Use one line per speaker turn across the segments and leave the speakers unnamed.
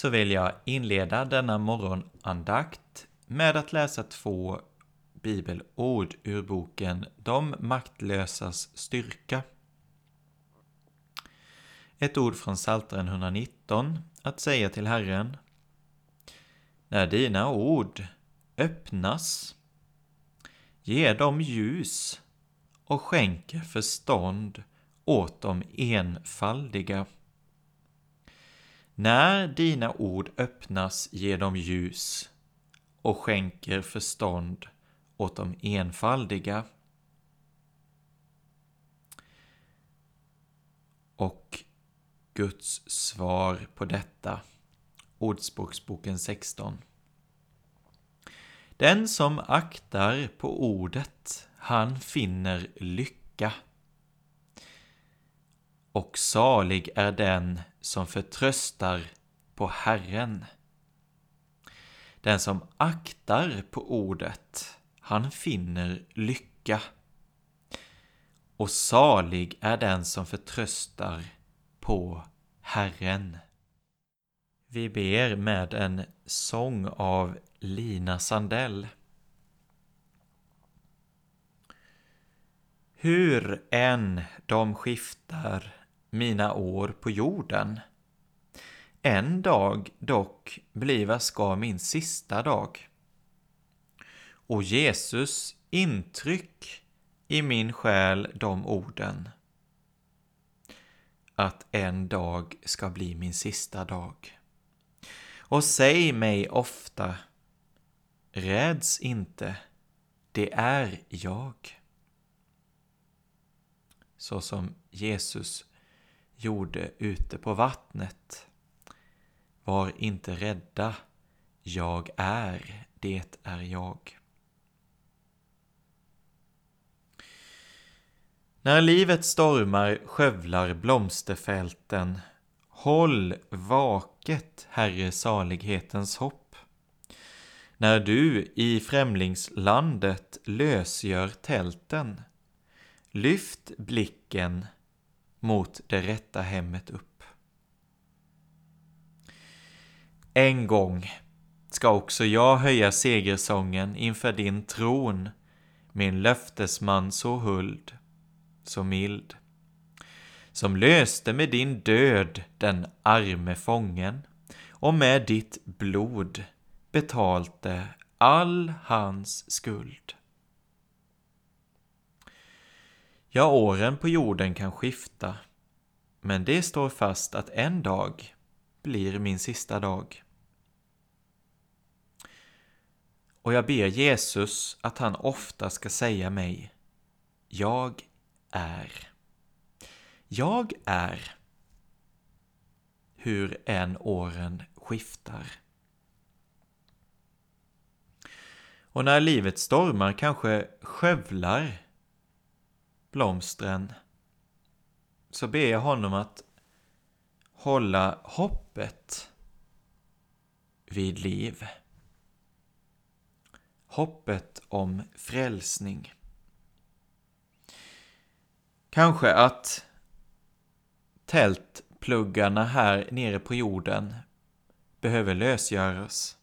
Så vill jag inleda denna morgonandakt med att läsa två bibelord ur boken De maktlösas styrka. Ett ord från Psaltaren 119 att säga till Herren. När dina ord öppnas, ge dem ljus och skänker förstånd åt de enfaldiga. När dina ord öppnas ger de ljus och skänker förstånd åt de enfaldiga. Och Guds svar på detta, Ordspråksboken 16. Den som aktar på ordet, han finner lycka och salig är den som förtröstar på Herren. Den som aktar på ordet, han finner lycka. Och salig är den som förtröstar på Herren. Vi ber med en sång av Lina Sandell. Hur än de skiftar mina år på jorden. En dag dock bliva ska min sista dag. Och Jesus intryck i min själ de orden att en dag ska bli min sista dag. Och säg mig ofta Räds inte, det är jag. Så som Jesus gjorde ute på vattnet. Var inte rädda, jag är, det är jag. När livet stormar skövlar blomsterfälten Håll vaket, Herre salighetens hopp. När du i främlingslandet lösgör tälten Lyft blicken mot det rätta hemmet upp. En gång ska också jag höja segersången inför din tron, min löftesman så huld, så mild, som löste med din död den arme fången och med ditt blod betalte all hans skuld. Ja, åren på jorden kan skifta, men det står fast att en dag blir min sista dag. Och jag ber Jesus att han ofta ska säga mig Jag är. Jag är. Hur än åren skiftar. Och när livet stormar kanske skövlar blomstren så ber jag honom att hålla hoppet vid liv. Hoppet om frälsning. Kanske att tältpluggarna här nere på jorden behöver lösgöras.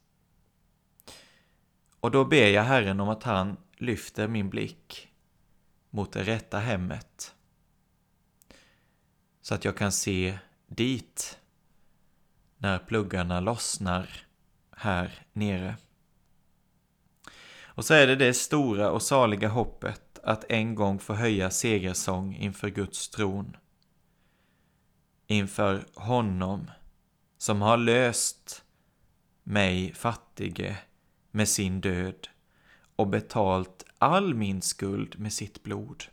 Och då ber jag Herren om att han lyfter min blick mot det rätta hemmet. Så att jag kan se dit när pluggarna lossnar här nere. Och så är det det stora och saliga hoppet att en gång få höja segersång inför Guds tron. Inför honom som har löst mig fattige med sin död och betalt all min skuld med sitt blod.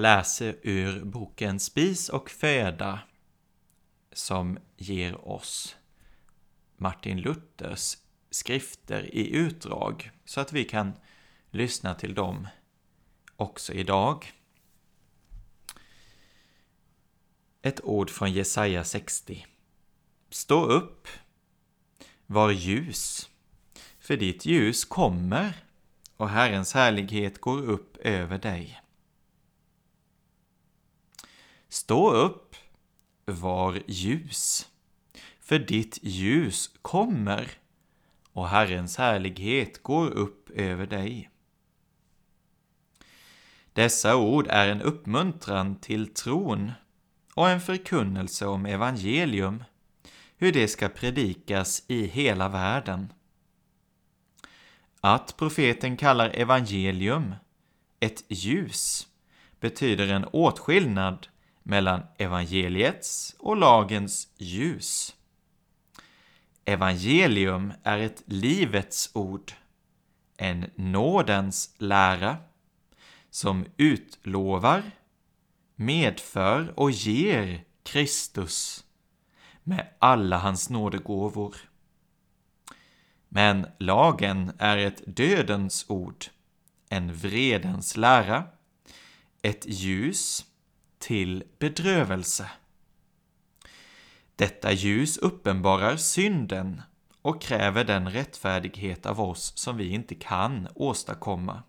Jag läser ur boken Spis och föda som ger oss Martin Luthers skrifter i utdrag så att vi kan lyssna till dem också idag. Ett ord från Jesaja 60. Stå upp, var ljus, för ditt ljus kommer och Herrens härlighet går upp över dig. Stå upp, var ljus, för ditt ljus kommer och Herrens härlighet går upp över dig. Dessa ord är en uppmuntran till tron och en förkunnelse om evangelium, hur det ska predikas i hela världen. Att profeten kallar evangelium ett ljus betyder en åtskillnad mellan evangeliets och lagens ljus. Evangelium är ett livets ord, en nådens lära, som utlovar, medför och ger Kristus med alla hans nådegåvor. Men lagen är ett dödens ord, en vredens lära, ett ljus till bedrövelse. Detta ljus uppenbarar synden och kräver den rättfärdighet av oss som vi inte kan åstadkomma.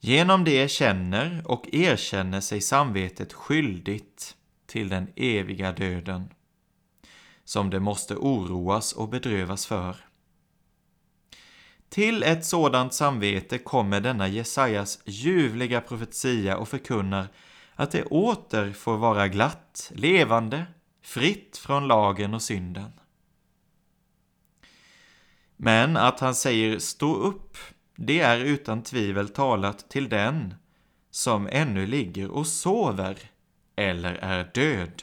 Genom det känner och erkänner sig samvetet skyldigt till den eviga döden, som det måste oroas och bedrövas för. Till ett sådant samvete kommer denna Jesajas ljuvliga profetia och förkunnar att det åter får vara glatt, levande, fritt från lagen och synden. Men att han säger stå upp, det är utan tvivel talat till den som ännu ligger och sover eller är död.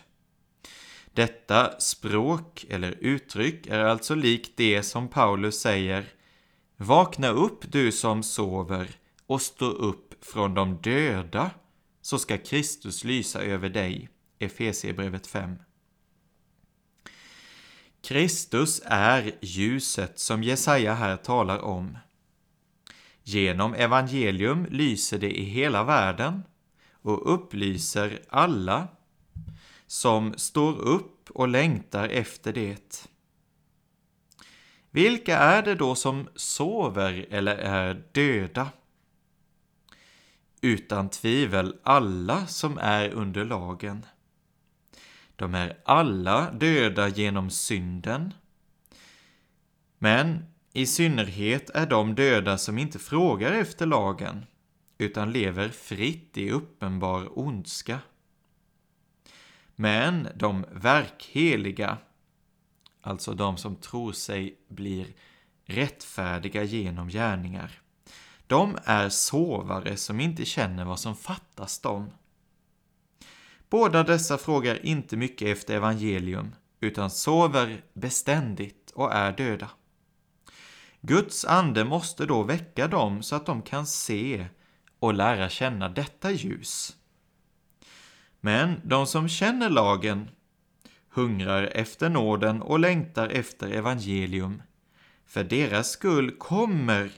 Detta språk eller uttryck är alltså likt det som Paulus säger Vakna upp du som sover och stå upp från de döda så ska Kristus lysa över dig. Efesierbrevet 5. Kristus är ljuset som Jesaja här talar om. Genom evangelium lyser det i hela världen och upplyser alla som står upp och längtar efter det. Vilka är det då som sover eller är döda? Utan tvivel alla som är under lagen. De är alla döda genom synden. Men i synnerhet är de döda som inte frågar efter lagen, utan lever fritt i uppenbar ondska. Men de verkheliga, alltså de som tror sig blir rättfärdiga genom gärningar, de är sovare som inte känner vad som fattas dem. Båda dessa frågar inte mycket efter evangelium, utan sover beständigt och är döda. Guds ande måste då väcka dem så att de kan se och lära känna detta ljus. Men de som känner lagen hungrar efter nåden och längtar efter evangelium. För deras skull kommer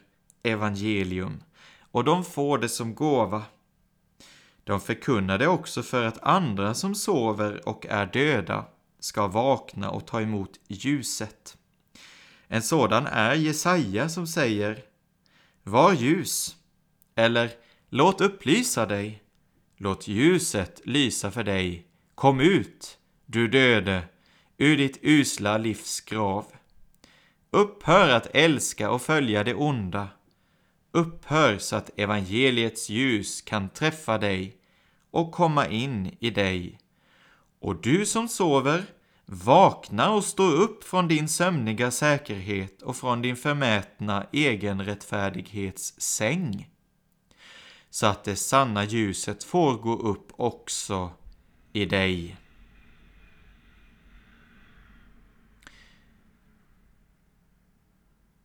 evangelium och de får det som gåva. De förkunnar det också för att andra som sover och är döda ska vakna och ta emot ljuset. En sådan är Jesaja som säger Var ljus, eller Låt upplysa dig, låt ljuset lysa för dig. Kom ut, du döde, ur ditt usla livs grav. Upphör att älska och följa det onda. Upphör så att evangeliets ljus kan träffa dig och komma in i dig. Och du som sover, vakna och stå upp från din sömniga säkerhet och från din förmätna egenrättfärdighets säng så att det sanna ljuset får gå upp också i dig.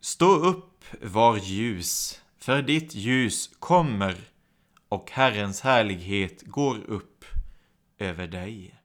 Stå upp, var ljus, för ditt ljus kommer och Herrens härlighet går upp över dig.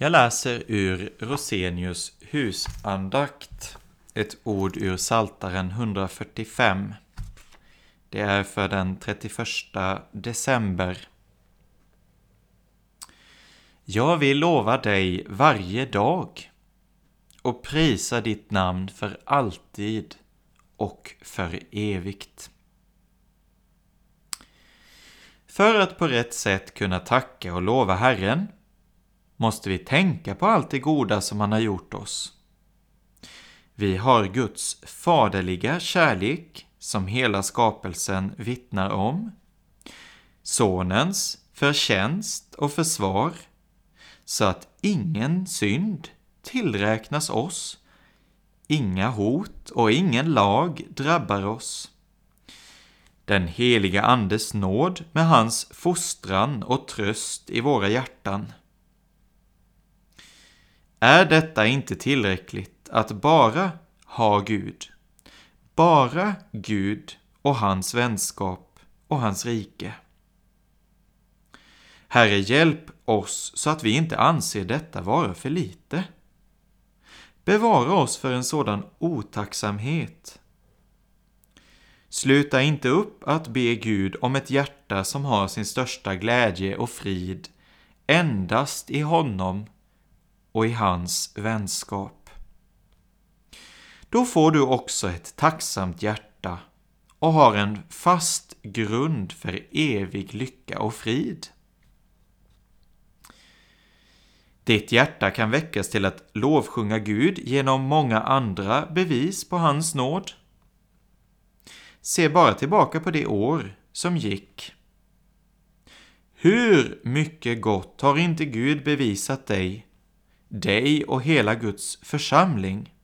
Jag läser ur Rosenius husandakt, ett ord ur Saltaren 145. Det är för den 31 december. Jag vill lova dig varje dag och prisa ditt namn för alltid och för evigt. För att på rätt sätt kunna tacka och lova Herren måste vi tänka på allt det goda som han har gjort oss. Vi har Guds faderliga kärlek som hela skapelsen vittnar om, Sonens förtjänst och försvar, så att ingen synd tillräknas oss, inga hot och ingen lag drabbar oss. den heliga Andes nåd med hans fostran och tröst i våra hjärtan. Är detta inte tillräckligt att bara ha Gud? Bara Gud och hans vänskap och hans rike. Herre, hjälp oss så att vi inte anser detta vara för lite. Bevara oss för en sådan otacksamhet. Sluta inte upp att be Gud om ett hjärta som har sin största glädje och frid endast i honom och i hans vänskap. Då får du också ett tacksamt hjärta och har en fast grund för evig lycka och frid. Ditt hjärta kan väckas till att lovsjunga Gud genom många andra bevis på hans nåd. Se bara tillbaka på det år som gick. Hur mycket gott har inte Gud bevisat dig, dig och hela Guds församling?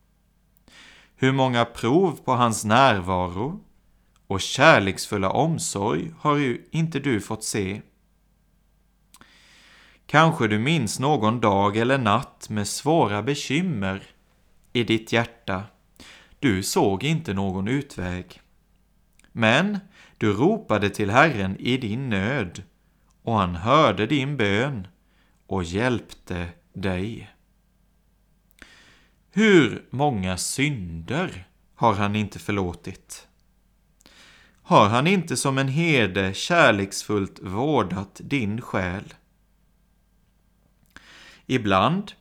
Hur många prov på hans närvaro och kärleksfulla omsorg har ju inte du fått se? Kanske du minns någon dag eller natt med svåra bekymmer i ditt hjärta. Du såg inte någon utväg. Men du ropade till Herren i din nöd och han hörde din bön och hjälpte dig. Hur många synder har han inte förlåtit? Har han inte som en herde kärleksfullt vårdat din själ? Ibland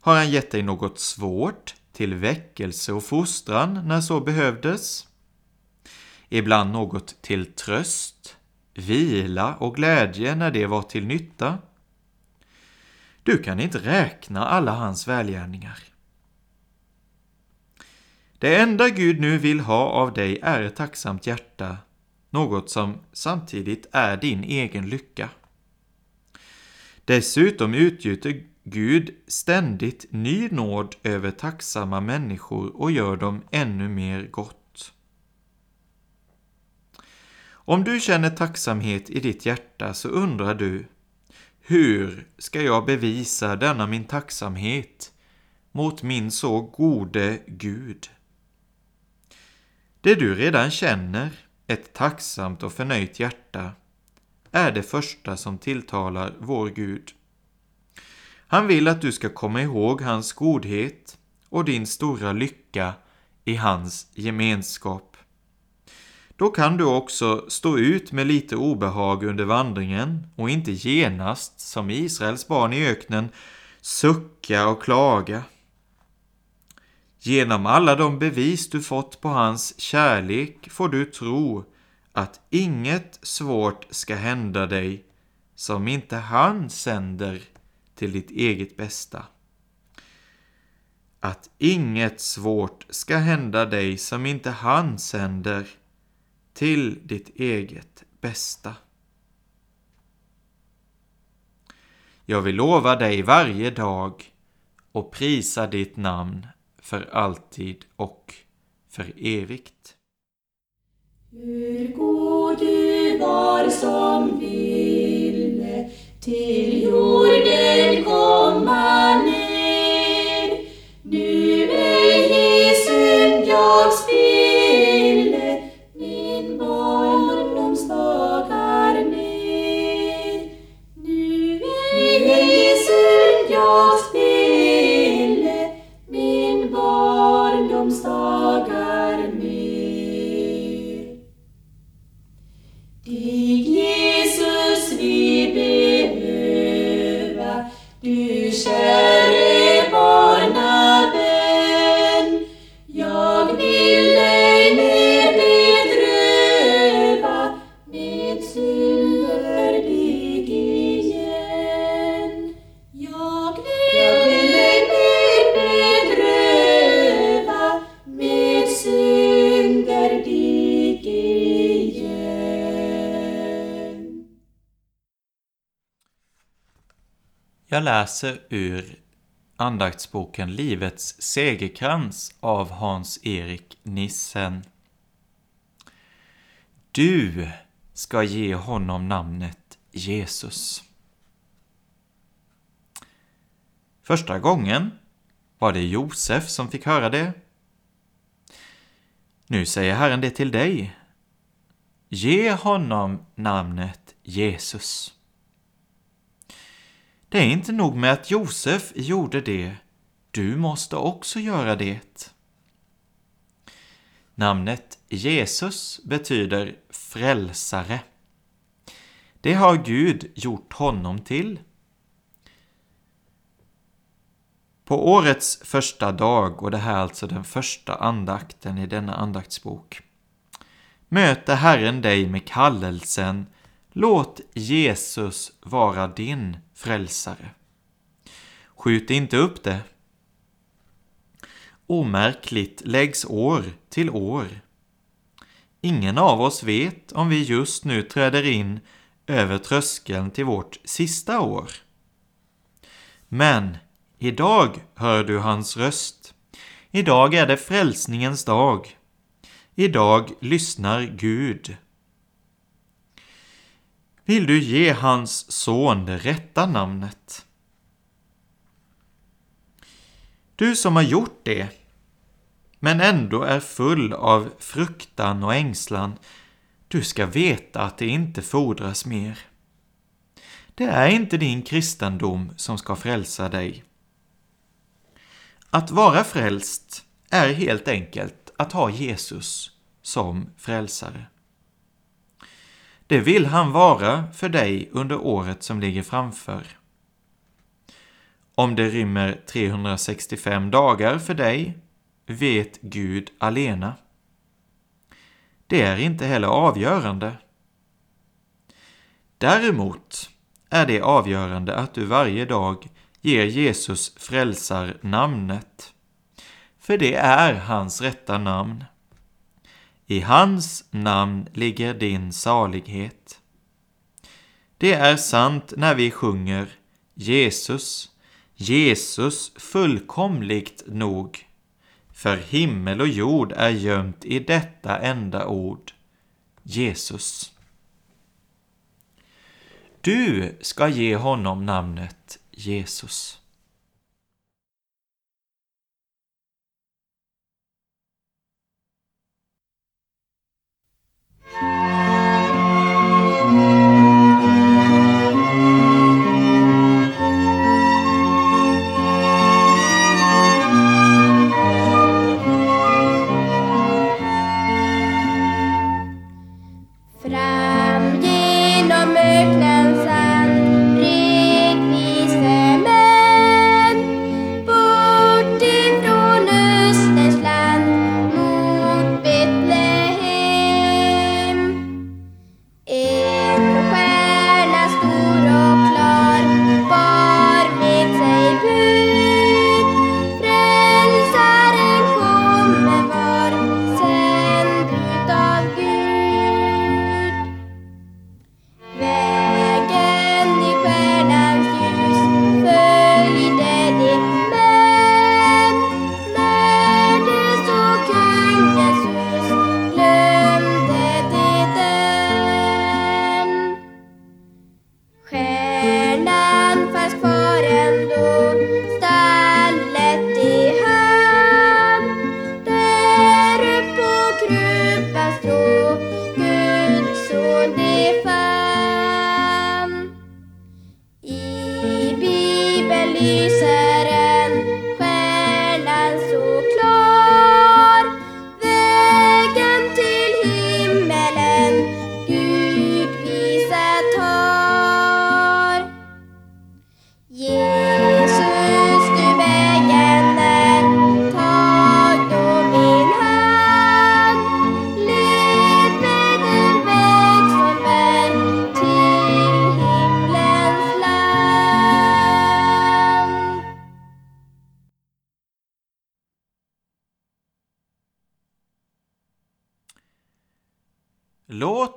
har han gett dig något svårt till väckelse och fostran när så behövdes. Ibland något till tröst, vila och glädje när det var till nytta. Du kan inte räkna alla hans välgärningar. Det enda Gud nu vill ha av dig är ett tacksamt hjärta, något som samtidigt är din egen lycka. Dessutom utgjuter Gud ständigt ny nåd över tacksamma människor och gör dem ännu mer gott. Om du känner tacksamhet i ditt hjärta så undrar du hur ska jag bevisa denna min tacksamhet mot min så gode Gud? Det du redan känner, ett tacksamt och förnöjt hjärta, är det första som tilltalar vår Gud. Han vill att du ska komma ihåg hans godhet och din stora lycka i hans gemenskap. Då kan du också stå ut med lite obehag under vandringen och inte genast, som Israels barn i öknen, sucka och klaga. Genom alla de bevis du fått på hans kärlek får du tro att inget svårt ska hända dig som inte han sänder till ditt eget bästa. Att inget svårt ska hända dig som inte han sänder till ditt eget bästa. Jag vill lova dig varje dag och prisa ditt namn för alltid och för evigt.
Hur god du var som ville till Jag
läser ur andaktsboken Livets segerkrans av Hans-Erik Nissen. Du ska ge honom namnet Jesus. Första gången var det Josef som fick höra det. Nu säger Herren det till dig. Ge honom namnet Jesus. Det är inte nog med att Josef gjorde det, du måste också göra det. Namnet Jesus betyder frälsare. Det har Gud gjort honom till. På årets första dag, och det här är alltså den första andakten i denna andaktsbok, möter Herren dig med kallelsen Låt Jesus vara din frälsare. Skjut inte upp det. Omärkligt läggs år till år. Ingen av oss vet om vi just nu träder in över tröskeln till vårt sista år. Men idag hör du hans röst. Idag är det frälsningens dag. Idag lyssnar Gud. Vill du ge hans son det rätta namnet? Du som har gjort det, men ändå är full av fruktan och ängslan, du ska veta att det inte fordras mer. Det är inte din kristendom som ska frälsa dig. Att vara frälst är helt enkelt att ha Jesus som frälsare. Det vill han vara för dig under året som ligger framför. Om det rymmer 365 dagar för dig vet Gud alena. Det är inte heller avgörande. Däremot är det avgörande att du varje dag ger Jesus frälsar namnet. För det är hans rätta namn. I hans namn ligger din salighet. Det är sant när vi sjunger Jesus, Jesus fullkomligt nog. För himmel och jord är gömt i detta enda ord, Jesus. Du ska ge honom namnet Jesus. Música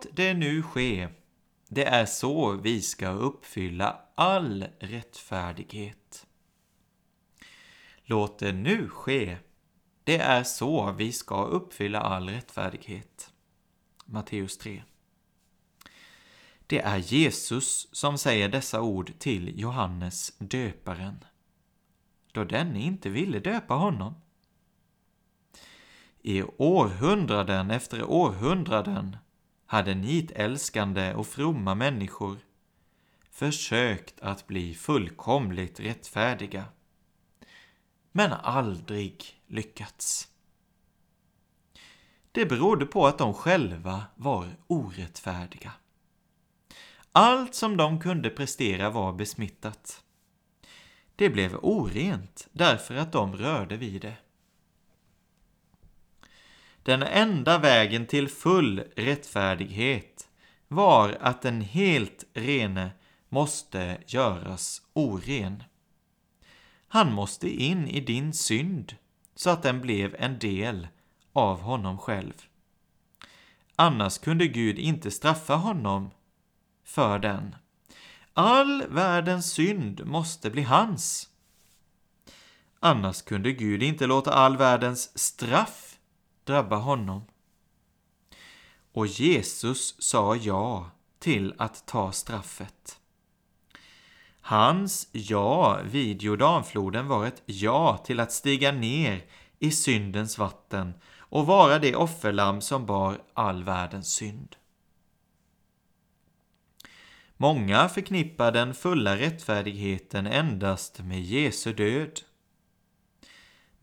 Låt det nu ske. Det är så vi ska uppfylla all rättfärdighet. Låt det nu ske. Det är så vi ska uppfylla all rättfärdighet. Matteus 3. Det är Jesus som säger dessa ord till Johannes döparen, då denne inte ville döpa honom. I århundraden efter århundraden hade nitälskande och fromma människor försökt att bli fullkomligt rättfärdiga, men aldrig lyckats. Det berodde på att de själva var orättfärdiga. Allt som de kunde prestera var besmittat. Det blev orent därför att de rörde vid det. Den enda vägen till full rättfärdighet var att den helt rene måste göras oren. Han måste in i din synd så att den blev en del av honom själv. Annars kunde Gud inte straffa honom för den. All världens synd måste bli hans. Annars kunde Gud inte låta all världens straff drabba honom. Och Jesus sa ja till att ta straffet. Hans ja vid Jordanfloden var ett ja till att stiga ner i syndens vatten och vara det offerlamm som bar all världens synd. Många förknippar den fulla rättfärdigheten endast med Jesu död.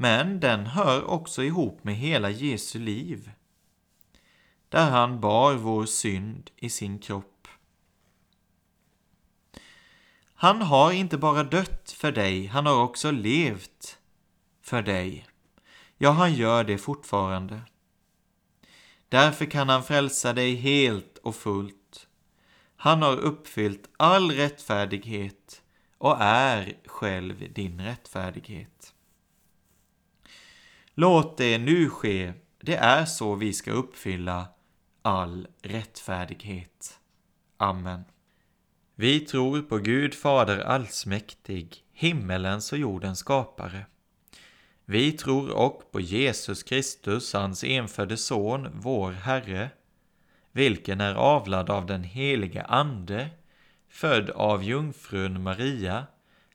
Men den hör också ihop med hela Jesu liv, där han bar vår synd i sin kropp. Han har inte bara dött för dig, han har också levt för dig. Ja, han gör det fortfarande. Därför kan han frälsa dig helt och fullt. Han har uppfyllt all rättfärdighet och är själv din rättfärdighet. Låt det nu ske, det är så vi ska uppfylla all rättfärdighet. Amen. Vi tror på Gud Fader allsmäktig, himmelens och jordens skapare. Vi tror och på Jesus Kristus, hans enfödde Son, vår Herre, vilken är avlad av den helige Ande, född av jungfrun Maria,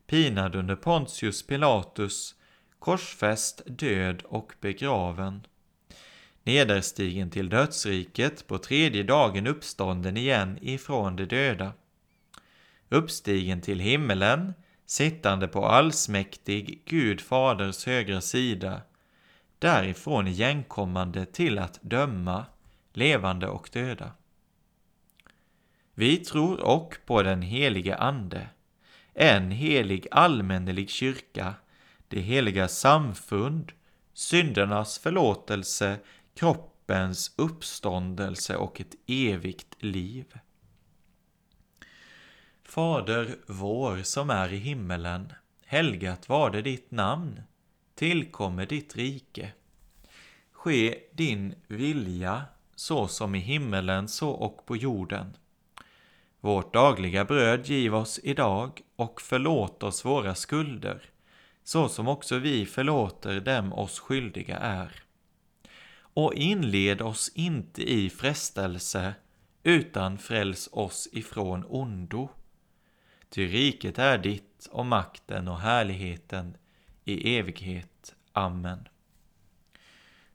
pinad under Pontius Pilatus, korsfäst, död och begraven, nederstigen till dödsriket, på tredje dagen uppstånden igen ifrån de döda, uppstigen till himmelen, sittande på allsmäktig Gud faders högra sida, därifrån igenkommande till att döma levande och döda. Vi tror och på den helige Ande, en helig allmännelig kyrka, det heliga samfund, syndernas förlåtelse, kroppens uppståndelse och ett evigt liv. Fader vår som är i himmelen. Helgat varde ditt namn. Tillkommer ditt rike. Ske din vilja så som i himmelen så och på jorden. Vårt dagliga bröd giv oss idag och förlåt oss våra skulder så som också vi förlåter dem oss skyldiga är. Och inled oss inte i frestelse utan fräls oss ifrån ondo. Ty riket är ditt och makten och härligheten i evighet. Amen.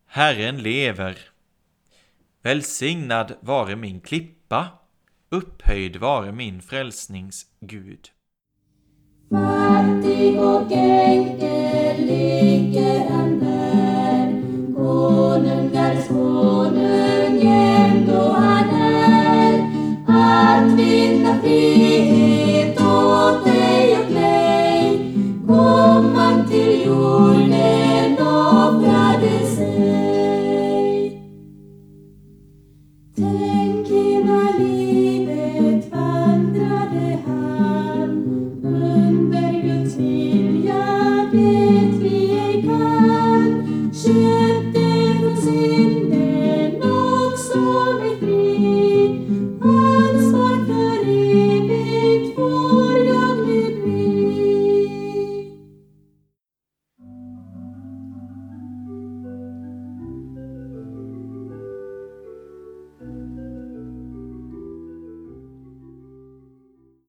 Herren lever. Välsignad vare min klippa, upphöjd vare min frälsnings Gud.
Fattig och enkel ligger han där